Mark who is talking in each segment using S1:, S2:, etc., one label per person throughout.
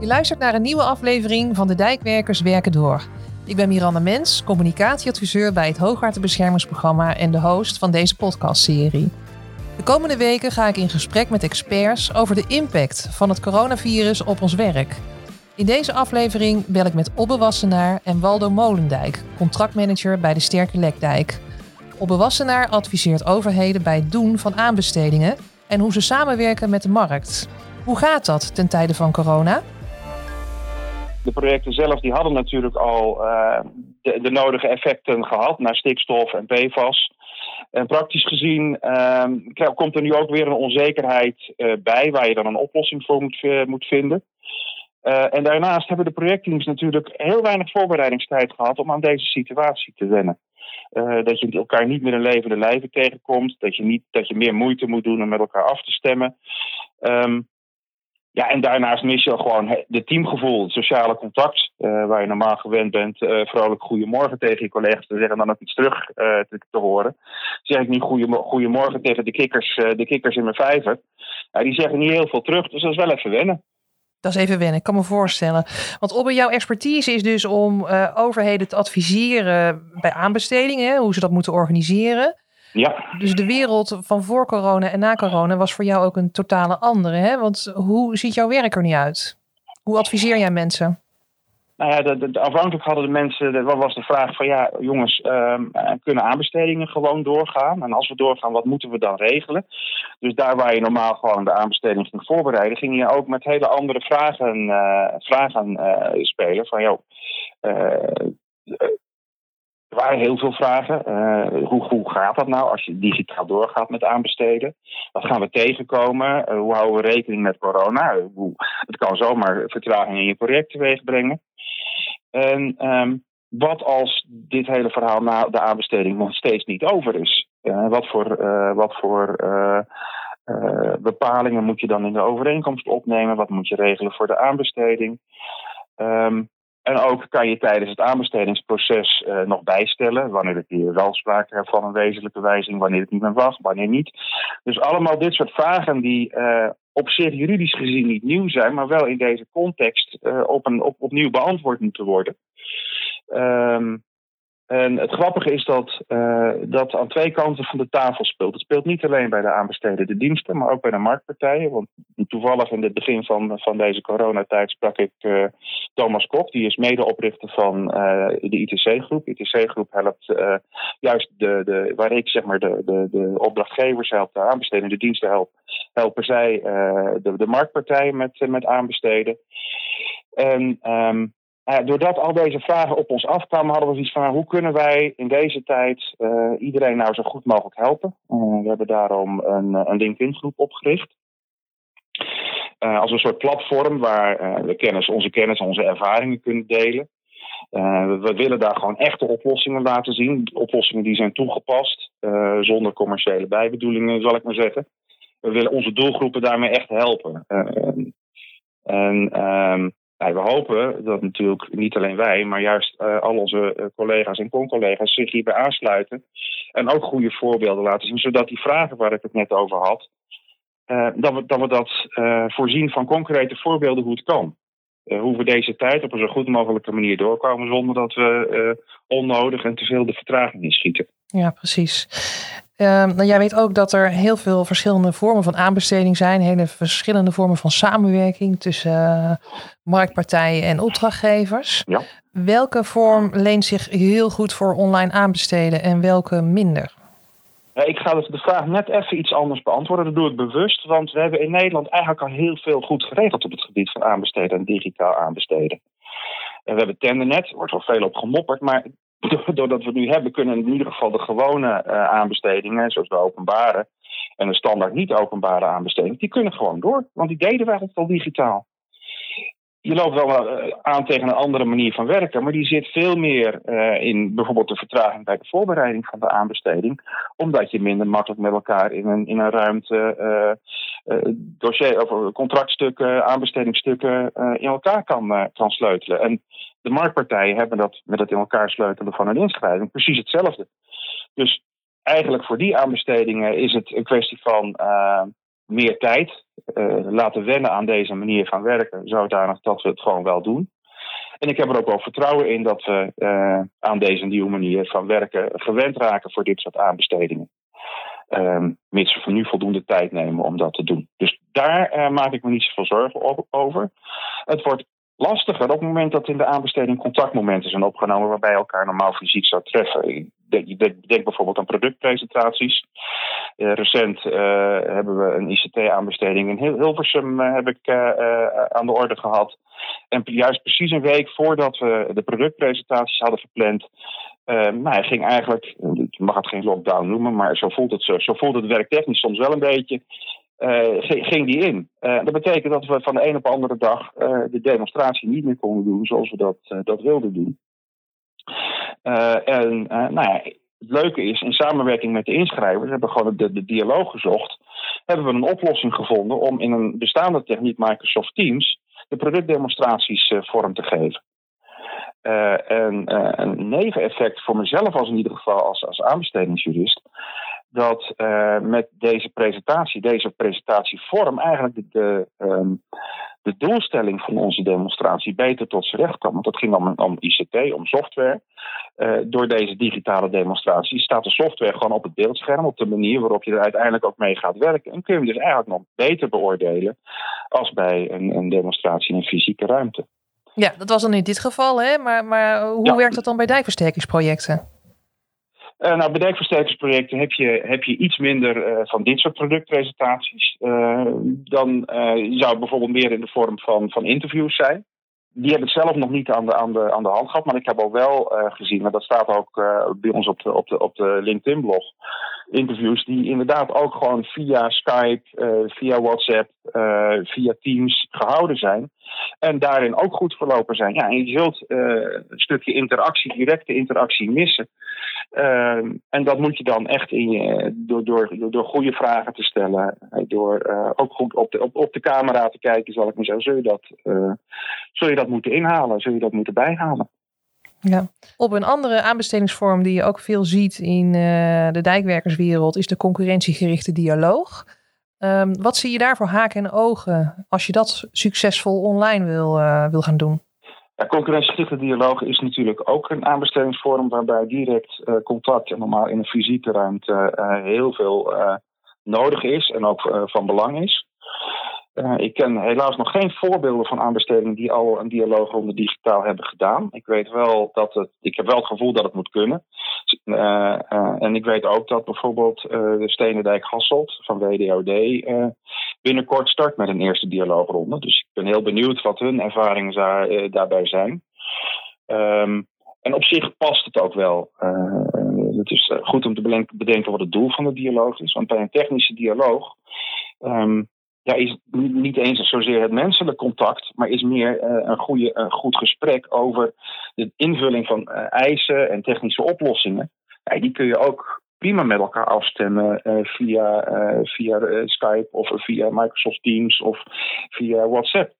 S1: Je luistert naar een nieuwe aflevering van de Dijkwerkers Werken Door. Ik ben Miranda Mens, communicatieadviseur bij het Hoogwaterbeschermingsprogramma en de host van deze podcastserie. De komende weken ga ik in gesprek met experts over de impact van het coronavirus op ons werk. In deze aflevering bel ik met Obbe Wassenaar en Waldo Molendijk, contractmanager bij de Sterke Lekdijk. Obbe Wassenaar adviseert overheden bij het doen van aanbestedingen en hoe ze samenwerken met de markt. Hoe gaat dat ten tijde van corona?
S2: De projecten zelf die hadden natuurlijk al uh, de, nodige effecten gehad naar stikstof en PFAS. En praktisch gezien uh, komt er nu ook weer een onzekerheid uh, bij waar je dan een oplossing voor moet, moet vinden. en daarnaast hebben de projectteams natuurlijk heel weinig voorbereidingstijd gehad om aan deze situatie te wennen. dat je elkaar niet meer in levende lijven tegenkomt. Dat je, niet, dat je meer moeite moet doen om met elkaar af te stemmen. Um, ja, en daarnaast mis je gewoon de teamgevoel, het sociale contact, uh, waar je normaal gewend bent uh, vrolijk goedemorgen tegen je collega's te zeggen en dan ook iets terug uh, te, te, horen. Zeg ik niet goedemorgen tegen de kikkers, de kikkers in mijn vijver. Die zeggen niet heel veel terug, dus dat is wel even wennen.
S1: Dat is even wennen, ik kan me voorstellen. Want Obbe, jouw expertise is dus om overheden te adviseren bij aanbestedingen, hoe ze dat moeten organiseren.
S2: Ja.
S1: Dus de wereld van voor corona en na corona was voor jou ook een totale andere. Hè? Want hoe ziet jouw werk er nu uit? Hoe adviseer jij mensen?
S2: Nou ja, de, de, afhankelijk hadden de mensen, wat was de vraag van ja, jongens, uh, kunnen aanbestedingen gewoon doorgaan? En als we doorgaan, wat moeten we dan regelen? Dus daar waar je normaal gewoon de aanbesteding ging voorbereiden, ging je ook met hele andere vragen, uh, vragen uh, spelen. Van joh, er waren heel veel vragen. Uh, hoe, hoe gaat dat nou als je digitaal doorgaat met aanbesteden? Wat gaan we tegenkomen? Uh, hoe houden we rekening met corona? Hoe, het kan zomaar vertraging in je project teweeg brengen. En um, wat als dit hele verhaal na de aanbesteding nog steeds niet over is? Wat voor, wat voor bepalingen moet je dan in de overeenkomst opnemen? Wat moet je regelen voor de aanbesteding? Um, en ook kan je tijdens het aanbestedingsproces uh, nog bijstellen wanneer het hier wel sprake is van een wezenlijke wijziging, wanneer het niet meer was, wanneer niet. Dus allemaal dit soort vragen die uh, op zich juridisch gezien niet nieuw zijn, maar wel in deze context uh, op een, op, opnieuw beantwoord moeten worden. Um, en het grappige is dat uh, dat aan twee kanten van de tafel speelt. Het speelt niet alleen bij de aanbestedende diensten, maar ook bij de marktpartijen. Want toevallig in het begin van, van deze coronatijd sprak ik uh, Thomas Kok. Die is medeoprichter van uh, de ITC-groep. ITC-groep helpt juist de, de, waar ik zeg maar de, de, de opdrachtgevers help, de aanbestedende diensten help, helpen zij de, de marktpartijen met, met aanbesteden. En um, uh, doordat al deze vragen op ons afkwamen, hadden we zoiets van: hoe kunnen wij in deze tijd uh, iedereen nou zo goed mogelijk helpen? Uh, we hebben daarom een, een LinkedIn-groep opgericht. als een soort platform waar we kennis, onze kennis en onze ervaringen kunnen delen. We, we, willen daar gewoon echte oplossingen laten zien. Oplossingen die zijn toegepast, zonder commerciële bijbedoelingen, zal ik maar zeggen. We willen onze doelgroepen daarmee echt helpen. en ehm, nou, we hopen dat natuurlijk niet alleen wij, maar juist uh, al onze uh, collega's en con-collega's zich hierbij aansluiten. En ook goede voorbeelden laten zien, zodat die vragen waar ik het net over had, uh, dat, we, dat dat voorzien van concrete voorbeelden hoe het kan. hoe we deze tijd op een zo goed mogelijke manier doorkomen zonder dat we onnodig en te veel de vertraging inschieten.
S1: Ja, precies. Uh, nou, jij weet ook dat er heel veel verschillende vormen van aanbesteding zijn. Hele verschillende vormen van samenwerking tussen uh, marktpartijen en opdrachtgevers.
S2: Ja.
S1: Welke vorm leent zich heel goed voor online aanbesteden en welke minder?
S2: Ik ga de vraag net even iets anders beantwoorden. Dat doe ik bewust, want we hebben in Nederland eigenlijk al heel veel goed geregeld op het gebied van aanbesteden en digitaal aanbesteden. En we hebben Tendernet, er wordt wel veel op gemopperd, maar doordat we het nu hebben, kunnen in ieder geval de gewone uh, aanbestedingen, zoals de openbare en de standaard niet-openbare aanbestedingen, die kunnen gewoon door. Want die deden we eigenlijk al digitaal. Je loopt wel uh, aan tegen een andere manier van werken, maar die zit veel meer uh, in bijvoorbeeld de vertraging bij de voorbereiding van de aanbesteding, omdat je minder makkelijk met elkaar in een, in een ruimte dossier of contractstukken, aanbestedingsstukken in elkaar kan, kan sleutelen. En de marktpartijen hebben dat met het in elkaar sleutelen van een inschrijving precies hetzelfde. Dus eigenlijk voor die aanbestedingen is het een kwestie van meer tijd laten wennen aan deze manier van werken, zodanig dat we het gewoon wel doen. En ik heb er ook wel vertrouwen in dat we aan deze nieuwe manier van werken gewend raken voor dit soort aanbestedingen. Um, mits we nu voldoende tijd nemen om dat te doen. Dus daar maak ik me niet zoveel zorgen over. Het wordt lastiger op het moment dat in de aanbesteding contactmomenten zijn opgenomen waarbij elkaar normaal fysiek zou treffen. Ik denk, bijvoorbeeld aan productpresentaties. Uh, recent uh, hebben we een ICT-aanbesteding in Hilversum heb ik aan de orde gehad. En juist precies een week voordat we de productpresentaties hadden gepland, nou, hij ging eigenlijk, ik mag het geen lockdown noemen, maar zo voelt het, zo, zo voelt het werktechnisch soms wel een beetje. Uh, ging die in. Uh, dat betekent dat we van de een op de andere dag uh, de demonstratie niet meer konden doen zoals we dat, dat wilden doen. en nou ja, het leuke is, in samenwerking met de inschrijvers hebben we gewoon de, de dialoog gezocht. Hebben we een oplossing gevonden om in een bestaande techniek Microsoft Teams de productdemonstraties vorm te geven. En een neveneffect voor mezelf als in ieder geval als, als aanbestedingsjurist dat uh, met deze presentatie, deze presentatievorm, eigenlijk de, de, um, de, doelstelling van onze demonstratie beter tot z'n recht kwam. Want het ging om, om ICT, om software. Door deze digitale demonstratie staat de software gewoon op het beeldscherm, op de manier waarop je er uiteindelijk ook mee gaat werken. En kun je hem dus eigenlijk nog beter beoordelen als bij een, een demonstratie in een fysieke ruimte.
S1: Ja, dat was dan in dit geval, hè? Maar, maar hoe ja. werkt dat dan bij dijkversterkingsprojecten?
S2: Uh, nou, bij dijkversterkingsprojecten heb je, heb je iets minder uh, van dit soort productpresentaties. Uh, dan zou het bijvoorbeeld meer in de vorm van, van interviews zijn. Die heb ik zelf nog niet aan de, aan de, aan de hand gehad, maar ik heb al wel gezien, maar dat staat ook bij ons op de, op de, op de LinkedIn-blog, interviews die inderdaad ook gewoon via Skype, via WhatsApp, via Teams gehouden zijn. En daarin ook goed verlopen zijn. Ja, en je zult een stukje interactie, directe interactie missen. Uh, en dat moet je dan echt door, door, door, door goede vragen te stellen. Door uh, ook goed op de, op, op de camera te kijken, zal ik maar zeggen. Zul je, dat, zul je dat moeten inhalen? Zul je dat moeten bijhalen?
S1: Ja. Op een andere aanbestedingsvorm die je ook veel ziet in de dijkwerkerswereld is de concurrentiegerichte dialoog. Um, wat zie je daar voor haken en ogen als je dat succesvol online wil, uh, wil gaan doen?
S2: Ja, concurrentiegerichte dialoog is natuurlijk ook een aanbestedingsvorm waarbij direct uh, contact en normaal in een fysieke ruimte uh, heel veel nodig is en ook van belang is. Ik ken helaas nog geen voorbeelden van aanbestedingen die al een dialoog onder digitaal hebben gedaan. Ik weet wel dat het, ik heb wel het gevoel dat het moet kunnen. en ik weet ook dat bijvoorbeeld de Stenendijk Hasselt van WDOD binnenkort start met een eerste dialoogronde. Dus ik ben heel benieuwd wat hun ervaringen daar, daarbij zijn. Um, en op zich past het ook wel. Het is eh, goed om te bedenken wat het doel van de dialoog is. Want bij een technische dialoog um, ja, is niet eens zozeer het menselijk contact, maar is meer uh, een, goede, een goed gesprek over de invulling van uh, eisen en technische oplossingen. Die kun je ook prima met elkaar afstemmen uh, via, via Skype of via Microsoft Teams of via WhatsApp.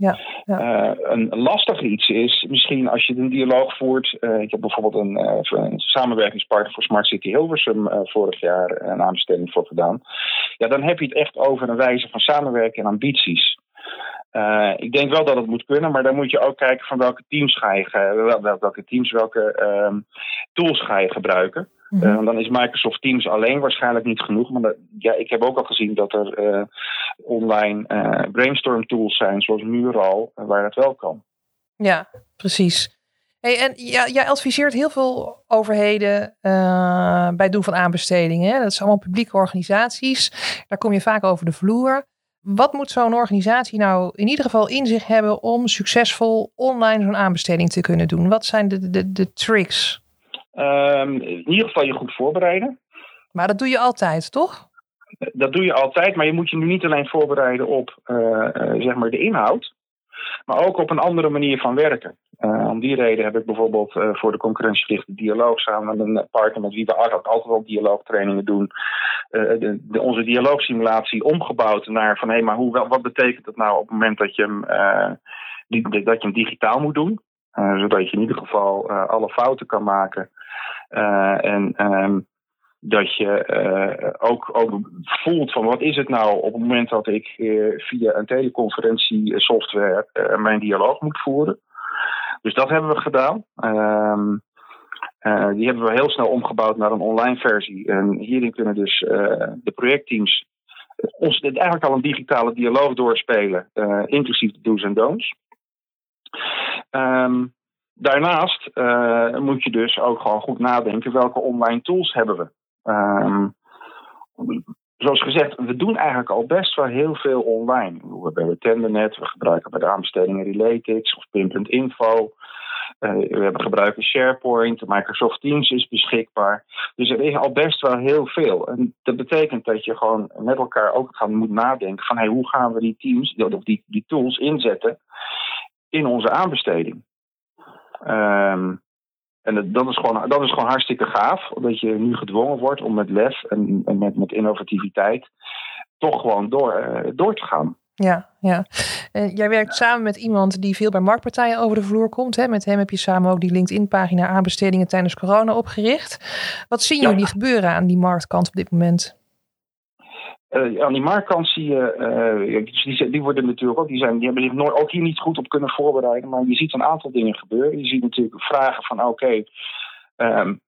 S1: Ja, ja.
S2: een lastig iets is misschien als je een dialoog voert. ik heb bijvoorbeeld een, een, samenwerkingspartner voor Smart City Hilversum vorig jaar een aanbesteding voor gedaan. Ja, dan heb je het echt over een wijze van samenwerken en ambities. Uh, ik denk wel dat het moet kunnen, maar dan moet je ook kijken van welke teams ga je, welke teams, welke uh, tools ga je gebruiken. Mm -hmm. uh, dan is Microsoft Teams alleen waarschijnlijk niet genoeg. Maar dat, ja, ik heb ook al gezien dat er online brainstorm tools zijn, zoals Mural, waar het wel kan.
S1: Ja, precies. Hey, en ja, jij adviseert heel veel overheden bij het doen van aanbestedingen. Hè? Dat zijn allemaal publieke organisaties. Daar kom je vaak over de vloer. Wat moet zo'n organisatie nou in ieder geval in zich hebben om succesvol online zo'n aanbesteding te kunnen doen? Wat zijn de, de, de tricks?
S2: Um, in ieder geval je goed voorbereiden.
S1: Maar dat doe je altijd, toch?
S2: Dat doe je altijd, maar je moet je nu niet alleen voorbereiden op uh, uh, zeg maar de inhoud, maar ook op een andere manier van werken. Uh, om die reden heb ik bijvoorbeeld uh, voor de concurrentiegerichte dialoog samen met een partner met wie we altijd wel dialoogtrainingen doen, de, de, onze dialoogsimulatie omgebouwd naar van hé, hey, maar hoe, wat betekent dat nou op het moment dat je hem, die, dat je hem digitaal moet doen? zodat je in ieder geval alle fouten kan maken. En um, dat je ook, ook voelt van wat is het nou op het moment dat ik via een teleconferentiesoftware mijn dialoog moet voeren. Dus dat hebben we gedaan. Ehm, die hebben we heel snel omgebouwd naar een online versie. En hierin kunnen dus de projectteams ons eigenlijk al een digitale dialoog doorspelen, inclusief de do's en don'ts. Um, daarnaast uh, moet je dus ook gewoon goed nadenken welke online tools hebben we. Um, zoals gezegd, we doen eigenlijk al best wel heel veel online. We hebben Tendernet, we gebruiken bij de aanbestedingen Relatix of Pim.info. Uh, we hebben gebruiken SharePoint, Microsoft Teams is beschikbaar. Dus er is al best wel heel veel. En dat betekent dat je gewoon met elkaar ook gaan moet nadenken van hey, hoe gaan we die teams, of die, die tools inzetten in onze aanbesteding. Um, en dat is, gewoon, dat is gewoon hartstikke gaaf, dat je nu gedwongen wordt om met lef en, en met, met innovativiteit toch gewoon door, uh, door te gaan.
S1: Ja, ja. Uh, jij werkt samen met iemand die veel bij marktpartijen over de vloer komt. Hè? Met hem heb je samen ook die LinkedIn-pagina aanbestedingen tijdens corona opgericht. Wat zien jullie gebeuren aan die marktkant op dit moment?
S2: Uh, aan die marktkant zie je, uh, die, die, worden natuurlijk ook, die, zijn, die hebben zich ook hier niet goed op kunnen voorbereiden. Maar je ziet een aantal dingen gebeuren. Je ziet natuurlijk vragen van oké, um,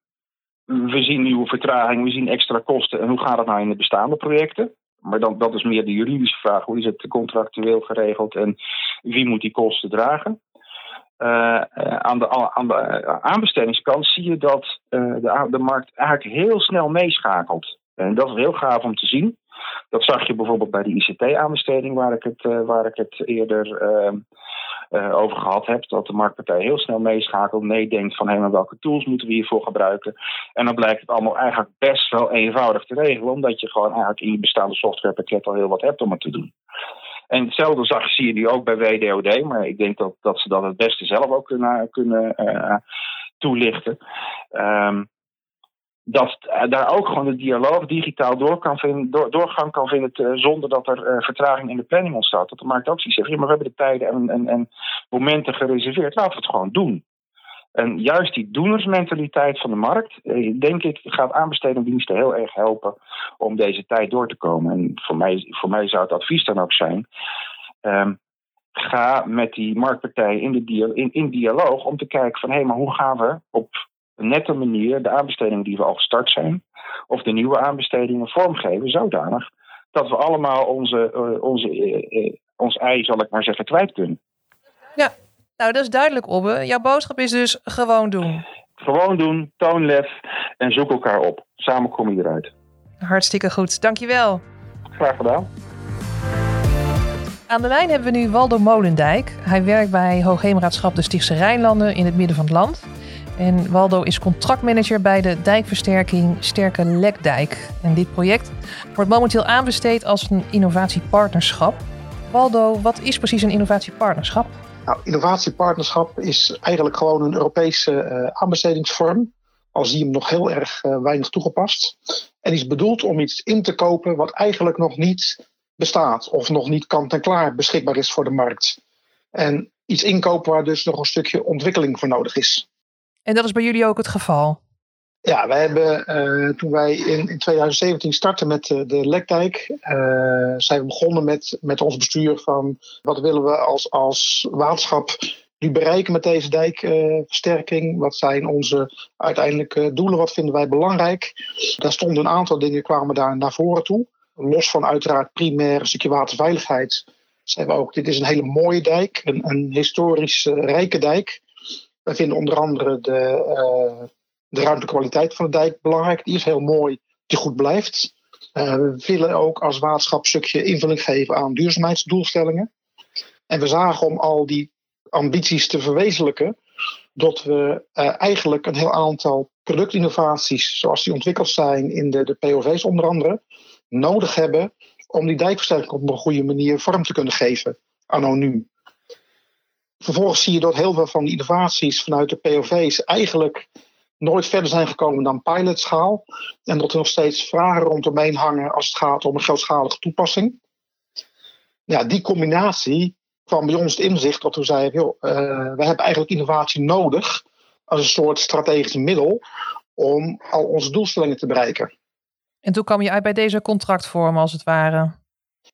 S2: we zien nieuwe vertraging, we zien extra kosten. En hoe gaat het nou in de bestaande projecten? Maar dan, dat is meer de juridische vraag. Hoe is het contractueel geregeld en wie moet die kosten dragen? Aan, de, aan de aanbestedingskant zie je dat de, de markt eigenlijk heel snel meeschakelt. En dat is heel gaaf om te zien. Dat zag je bijvoorbeeld bij de ICT-aanbesteding, waar ik het, uh, waar ik het eerder uh, uh, over gehad heb. Dat de marktpartij heel snel meeschakelt, meedenkt van hé, welke tools moeten we hiervoor gebruiken. En dan blijkt het allemaal eigenlijk best wel eenvoudig te regelen, omdat je gewoon eigenlijk in je bestaande softwarepakket al heel wat hebt om het te doen. En hetzelfde zag, zie je nu ook bij WDOD, maar ik denk dat, dat ze dat het beste zelf ook kunnen, uh, toelichten. Um, dat daar ook gewoon de dialoog digitaal door kan vinden, door, doorgang kan vinden zonder dat er uh, vertraging in de planning ontstaat. Dat de markt ook zoiets zegt, ja, maar we hebben de tijden en, en, en momenten gereserveerd, laten we het gewoon doen. En juist die doenersmentaliteit van de markt, eh, denk ik, gaat aanbestedingdiensten heel erg helpen om deze tijd door te komen. En voor mij, voor mij zou het advies dan ook zijn. Um, ga met die marktpartijen in, de in, dialoog om te kijken van hé, hey, maar hoe gaan we op nette manier de aanbestedingen die we al gestart zijn, of de nieuwe aanbestedingen vormgeven zodanig dat we allemaal onze, uh, onze, uh, ons ei, zal ik maar zeggen, kwijt kunnen.
S1: Ja, nou dat is duidelijk, Obbe. Jouw boodschap is dus gewoon doen.
S2: Gewoon doen, toon lef en zoek elkaar op. Samen kom je eruit.
S1: Hartstikke goed, dankjewel.
S2: Graag gedaan.
S1: Aan de lijn hebben we nu Waldo Molendijk. Hij werkt bij Hoogheemraadschap de Stichtse Rijnlanden in het midden van het land. En Waldo is contractmanager bij de dijkversterking Sterke Lekdijk. En dit project wordt momenteel aanbesteed als een innovatiepartnerschap. Waldo, wat is precies een innovatiepartnerschap?
S3: Nou, innovatiepartnerschap is eigenlijk gewoon een Europese uh, aanbestedingsvorm. Al zie je hem nog heel erg uh, weinig toegepast. En is bedoeld om iets in te kopen wat eigenlijk nog niet bestaat. Of nog niet kant-en-klaar beschikbaar is voor de markt. En iets inkopen waar dus nog een stukje ontwikkeling voor nodig is.
S1: En dat is bij jullie ook het geval?
S3: Ja, wij hebben uh, toen wij in, in 2017 startten met uh, de Lekdijk, uh, zijn we begonnen met, met ons bestuur van wat willen we als, als waterschap nu bereiken met deze dijkversterking? wat zijn onze uiteindelijke doelen? Wat vinden wij belangrijk? Daar stonden een aantal dingen kwamen daar naar voren toe. Los van uiteraard primair een stukje waterveiligheid. Zeiden we ook, dit is een hele mooie dijk, een, een historisch rijke dijk. Wij vinden onder andere de, uh, de ruimtekwaliteit van de dijk belangrijk. Die is heel mooi, die goed blijft. Uh, we willen ook als waterschap een stukje invulling geven aan duurzaamheidsdoelstellingen. En we zagen om al die ambities te verwezenlijken, dat we uh, eigenlijk een heel aantal productinnovaties, zoals die ontwikkeld zijn in de, de POV's onder andere, nodig hebben om die dijkversterking op een goede manier vorm te kunnen geven, anoniem. Vervolgens zie je dat heel veel van die innovaties vanuit de POV's eigenlijk nooit verder zijn gekomen dan pilotschaal. En dat er nog steeds vragen rondomheen hangen als het gaat om een grootschalige toepassing. Ja, die combinatie kwam bij ons het inzicht dat we zeiden: joh, uh, we hebben eigenlijk innovatie nodig als een soort strategisch middel om al onze doelstellingen te bereiken.
S1: En toen kwam je uit bij deze contractvorm als het ware.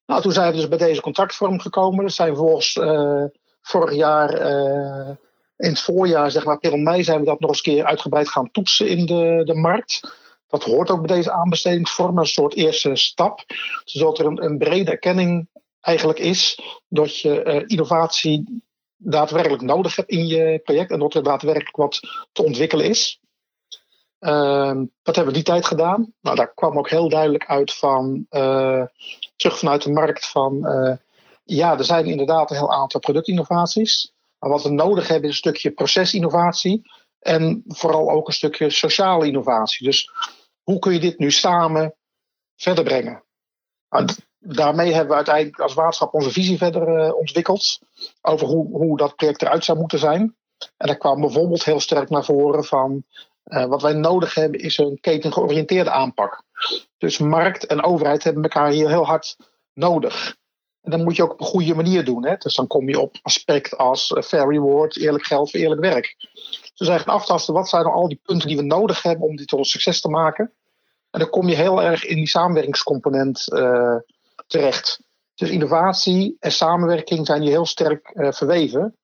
S3: Nou, toen zijn we dus bij deze contractvorm gekomen. Dat zijn volgens uh, vorig jaar uh, in het voorjaar, zeg maar april mei, zijn we dat nog eens een keer uitgebreid gaan toetsen in de, de markt. Dat hoort ook bij deze aanbestedingsvorm, een soort eerste stap. Zodat er een, brede erkenning eigenlijk is dat je uh, innovatie daadwerkelijk nodig hebt in je project en dat er daadwerkelijk wat te ontwikkelen is. Uh, dat hebben we die tijd gedaan. Nou, daar kwam ook heel duidelijk uit van, uh, terug vanuit de markt van, ja, er zijn inderdaad een heel aantal productinnovaties. Maar wat we nodig hebben is een stukje procesinnovatie en vooral ook een stukje sociale innovatie. Dus hoe kun je dit nu samen verder brengen? Nou, daarmee hebben we uiteindelijk als waterschap onze visie verder uh, ontwikkeld over hoe, hoe dat project eruit zou moeten zijn. En daar kwam bijvoorbeeld heel sterk naar voren van uh, wat wij nodig hebben is een ketengeoriënteerde aanpak. Dus markt en overheid hebben elkaar hier heel hard nodig. En dat moet je ook op een goede manier doen. Hè? Dus dan kom je op aspect als uh, fair reward, eerlijk geld voor eerlijk werk. Dus eigenlijk aftasten, wat zijn dan al die punten die we nodig hebben om dit tot een succes te maken. En dan kom je heel erg in die samenwerkingscomponent uh, terecht. Dus innovatie en samenwerking zijn hier heel sterk uh, verweven.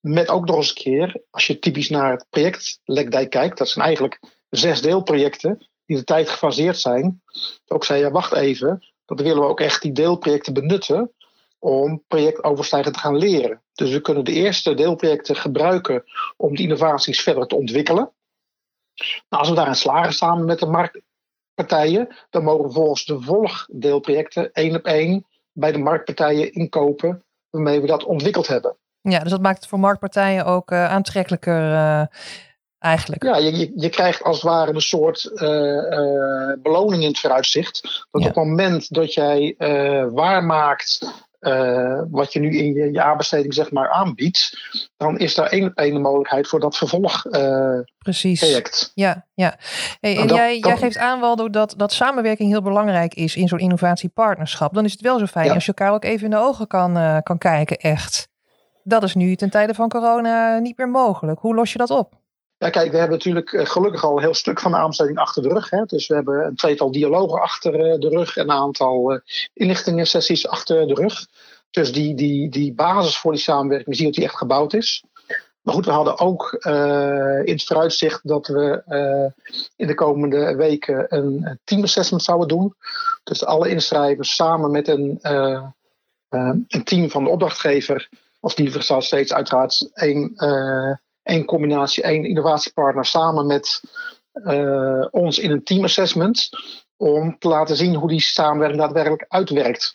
S3: Met ook nog eens een keer, als je typisch naar het project Lekdijk kijkt, dat zijn eigenlijk zes deelprojecten die de tijd gefaseerd zijn. Ook zei je, wacht even, dat willen we ook echt die deelprojecten benutten om projectoverstijgend te gaan leren. Dus we kunnen de eerste deelprojecten gebruiken om die innovaties verder te ontwikkelen. Nou, als we daarin slagen samen met de marktpartijen, dan mogen we volgens de volgdeelprojecten één op één bij de marktpartijen inkopen waarmee we dat ontwikkeld hebben.
S1: Ja, dus dat maakt het voor marktpartijen ook uh, aantrekkelijker uh, eigenlijk.
S3: Ja, je, je krijgt als het ware een soort uh, beloning in het vooruitzicht. Dat ja. op het moment dat jij waarmaakt uh, wat je nu in je, je aanbesteding zeg maar aanbiedt, dan is daar één een mogelijkheid voor dat vervolg uh,
S1: Precies.
S3: project.
S1: Ja, ja. Hey, en, jij, dat, jij geeft aan wel dat, dat samenwerking heel belangrijk is in zo'n innovatiepartnerschap. Dan is het wel zo fijn ja. als je elkaar ook even in de ogen kan, uh, kan kijken, echt. Dat is nu ten tijde van corona niet meer mogelijk. Hoe los je dat op?
S3: Ja, kijk, we hebben natuurlijk gelukkig al een heel stuk van de aanbesteding achter de rug. Hè. Dus we hebben een tweetal dialogen achter de rug en een aantal inlichtingen sessies achter de rug. Dus die, die, die basis voor die samenwerking, we zien dat die echt gebouwd is. Maar goed, we hadden ook in het vooruitzicht dat we in de komende weken een teamassessment zouden doen. Dus alle inschrijvers samen met een, een team van de opdrachtgever, of die staat steeds uiteraard één één combinatie, één innovatiepartner samen met uh, ons in een teamassessment. Om te laten zien hoe die samenwerking daadwerkelijk uitwerkt.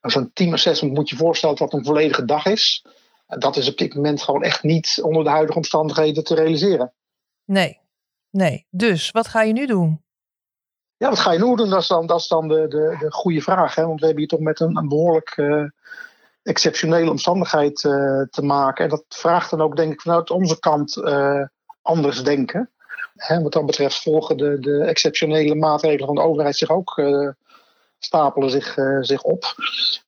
S3: Zo'n teamassessment moet je voorstellen dat een volledige dag is. Dat is op dit moment gewoon echt niet onder de huidige omstandigheden te realiseren.
S1: Nee, nee. Dus wat ga je nu doen?
S3: Ja, wat ga je nu doen? Dat is dan, dat is dan de, de, de goede vraag. Hè? Want we hebben hier toch met een, een behoorlijk uh, exceptionele omstandigheid uh, te maken. En dat vraagt dan ook, denk ik, vanuit onze kant uh, anders denken. Hè, wat dat betreft volgen de, exceptionele maatregelen van de overheid zich ook, uh, stapelen zich, zich op.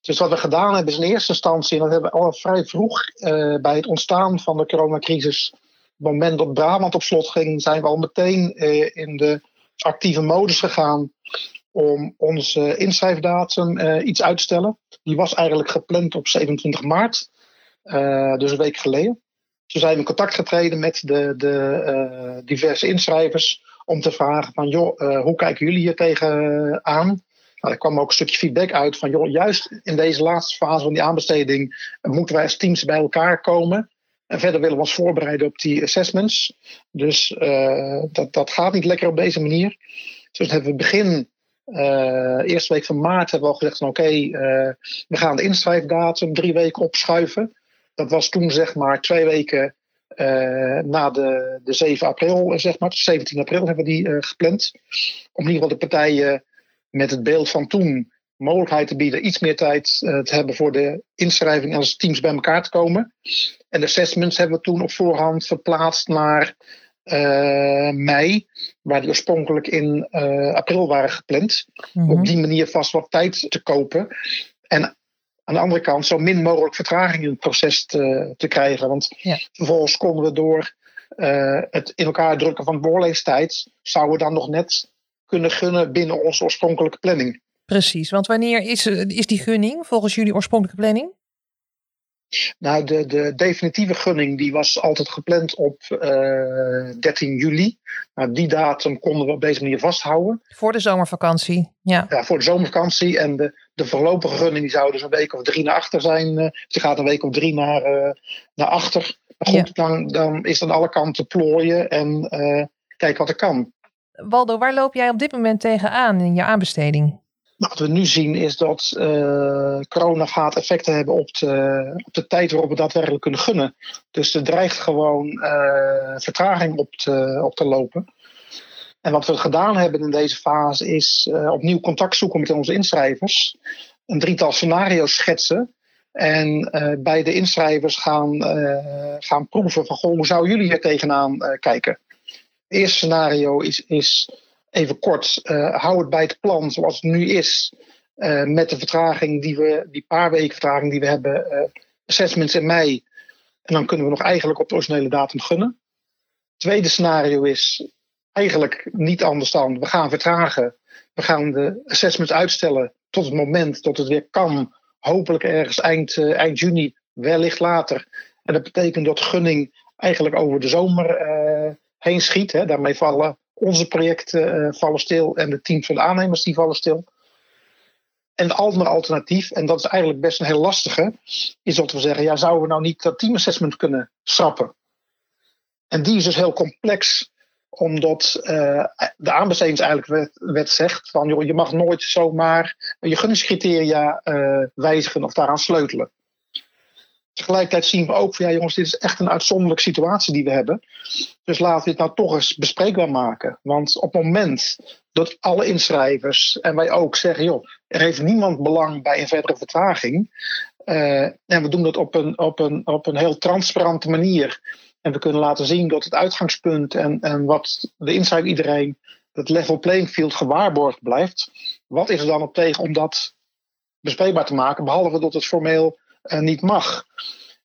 S3: Dus wat we gedaan hebben is in eerste instantie, en dat hebben we al vrij vroeg bij het ontstaan van de coronacrisis, op het moment dat Brabant op slot ging, zijn we al meteen in de actieve modus gegaan om onze inschrijfdatum uh, iets uit te stellen. Die was eigenlijk gepland op 27 maart, uh, dus een week geleden. Toen zijn we in contact getreden met de, de uh, diverse inschrijvers om te vragen van joh, hoe kijken jullie hier tegenaan? Nou, er kwam ook een stukje feedback uit van joh, juist in deze laatste fase van die aanbesteding moeten wij als teams bij elkaar komen. En verder willen we ons voorbereiden op die assessments. Dus dat, dat gaat niet lekker op deze manier. Dus hebben we begin uh, eerste week van maart hebben we al gezegd van oké, uh, we gaan de inschrijfdatum drie weken opschuiven. Dat was toen zeg maar twee weken uh, na de, de 7 april, zeg maar. Dus 17 april hebben we die gepland. Om in ieder geval de partijen met het beeld van toen mogelijkheid te bieden iets meer tijd te hebben voor de inschrijving als teams bij elkaar te komen. En de assessments hebben we toen op voorhand verplaatst naar uh, mei, waar die oorspronkelijk in uh, april waren gepland. Mm-hmm. Op die manier vast wat tijd te kopen. En aan de andere kant zo min mogelijk vertraging in het proces te, te krijgen. Want ja. vervolgens konden we door uh, het in elkaar drukken van beoordelingstijd, zouden we dan nog net kunnen gunnen binnen onze oorspronkelijke planning.
S1: Precies, want wanneer is, is die gunning volgens jullie oorspronkelijke planning?
S3: Nou, de, de definitieve gunning die was altijd gepland op uh, 13 juli. Nou, die datum konden we op deze manier vasthouden.
S1: Voor de zomervakantie, ja.
S3: Ja, voor de zomervakantie. En de, de voorlopige gunning die zou dus een week of drie naar achter zijn. Ze gaat een week of drie naar, uh, naar achter. Maar goed, ja. dan, dan is het aan alle kanten plooien en uh, kijken wat er kan.
S1: Waldo, waar loop jij op dit moment tegenaan in je aanbesteding?
S3: Wat we nu zien is dat uh, corona gaat effecten hebben op de, op de tijd waarop we daadwerkelijk kunnen gunnen. Dus er dreigt gewoon uh, vertraging op te, op te lopen. En wat we gedaan hebben in deze fase is uh, opnieuw contact zoeken met onze inschrijvers. Een drietal scenario's schetsen. En bij de inschrijvers gaan, gaan proeven van goh, hoe zouden jullie hier tegenaan kijken. Het eerste scenario is, is even kort, uh, hou het bij het plan zoals het nu is. Uh, met de vertraging die we, die paar weken vertraging die we hebben, uh, assessments in mei. En dan kunnen we nog eigenlijk op de originele datum gunnen. Tweede scenario is eigenlijk niet anders dan we gaan vertragen. We gaan de assessments uitstellen tot het moment dat het weer kan. Hopelijk ergens eind, eind juni, wellicht later. En dat betekent dat gunning eigenlijk over de zomer heen schiet. Hè. Daarmee vallen onze projecten uh, vallen stil en de teams van de aannemers die vallen stil. En het andere alternatief, en dat is eigenlijk best een heel lastige, is dat we zeggen, ja, zouden we nou niet dat teamassessment kunnen schrappen? En die is dus heel complex, omdat uh, de aanbestedingseigenlijke wet, wet zegt van, joh, je mag nooit zomaar je gunningscriteria uh, wijzigen of daaraan sleutelen. Tegelijkertijd zien we ook van ja jongens, dit is echt een uitzonderlijke situatie die we hebben. Dus laten we dit nou toch eens bespreekbaar maken. Want op het moment dat alle inschrijvers en wij ook zeggen, joh, er heeft niemand belang bij een verdere vertraging. Uh, en we doen dat op een, op, een, op een heel transparante manier. En we kunnen laten zien dat het uitgangspunt en, en wat de inschrijver iedereen, dat level playing field gewaarborgd blijft. Wat is er dan op tegen om dat bespreekbaar te maken, behalve dat het formeel uh, niet mag.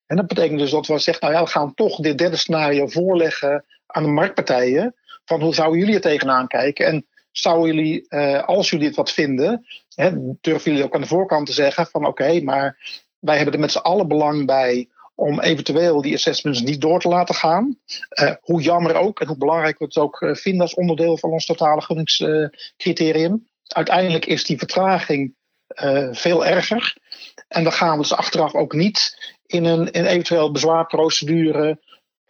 S3: En dat betekent dus dat we zeggen, nou ja, we gaan toch dit derde scenario voorleggen aan de marktpartijen. Van hoe zouden jullie er tegenaan kijken? En zouden jullie, uh, als jullie het wat vinden, hè, durven jullie ook aan de voorkant te zeggen van oké, maar wij hebben er met z'n allen belang bij om eventueel die assessments niet door te laten gaan. Uh, hoe jammer ook en hoe belangrijk we het ook vinden als onderdeel van ons totale gunningscriterium. Uiteindelijk is die vertraging veel erger. En dan gaan we dus achteraf ook niet in een, in eventueel bezwaarprocedure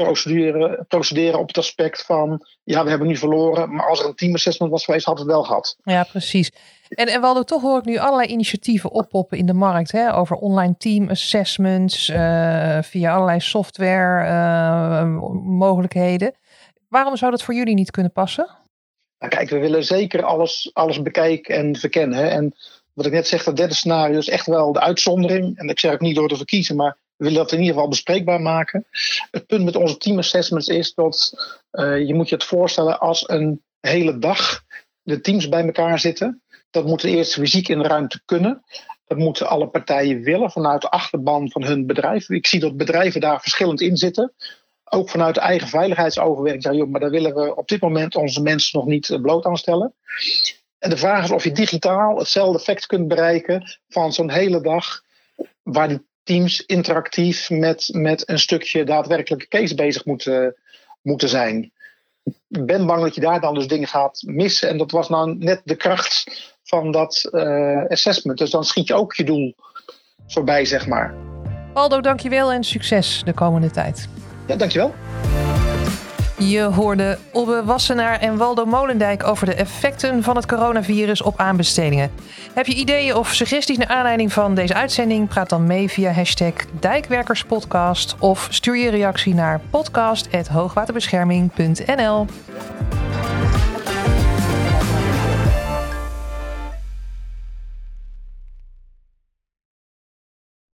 S3: procedure, procederen op het aspect van ja, we hebben nu verloren, maar als er een teamassessment was geweest, had het wel gehad.
S1: Ja, precies. En, en Waldo, toch hoor ik nu allerlei initiatieven oppoppen in de markt hè, over online team assessments, uh, via allerlei software uh, mogelijkheden. Waarom zou dat voor jullie niet kunnen passen?
S3: Nou, kijk, we willen zeker alles, alles bekijken en verkennen. Hè. En wat ik net zeg, dat derde scenario is echt wel de uitzondering. En ik zeg ook niet door te verkiezen, maar we willen dat in ieder geval bespreekbaar maken. Het punt met onze team assessments is dat uh, je moet je het voorstellen als een hele dag de teams bij elkaar zitten. Dat moeten eerst fysiek in de ruimte kunnen. Dat moeten alle partijen willen vanuit de achterban van hun bedrijf. Ik zie dat bedrijven daar verschillend in zitten. Ook vanuit eigen veiligheidsoverweging. Maar daar willen we op dit moment onze mensen nog niet bloot aan stellen. En de vraag is of je digitaal hetzelfde effect kunt bereiken van zo'n hele dag waar die teams interactief met, met een stukje daadwerkelijke case bezig moeten, moeten zijn. Ik ben bang dat je daar dan dus dingen gaat missen. En dat was nou net de kracht van dat uh, assessment. Dus dan schiet je ook je doel voorbij, zeg maar.
S1: Waldo, dankjewel en succes de komende tijd.
S3: Ja, dankjewel.
S1: Je hoorde Obbe Wassenaar en Waldo Molendijk over de effecten van het coronavirus op aanbestedingen. Heb je ideeën of suggesties naar aanleiding van deze uitzending? Praat dan mee via hashtag Dijkwerkerspodcast of stuur je reactie naar podcast.hoogwaterbescherming.nl.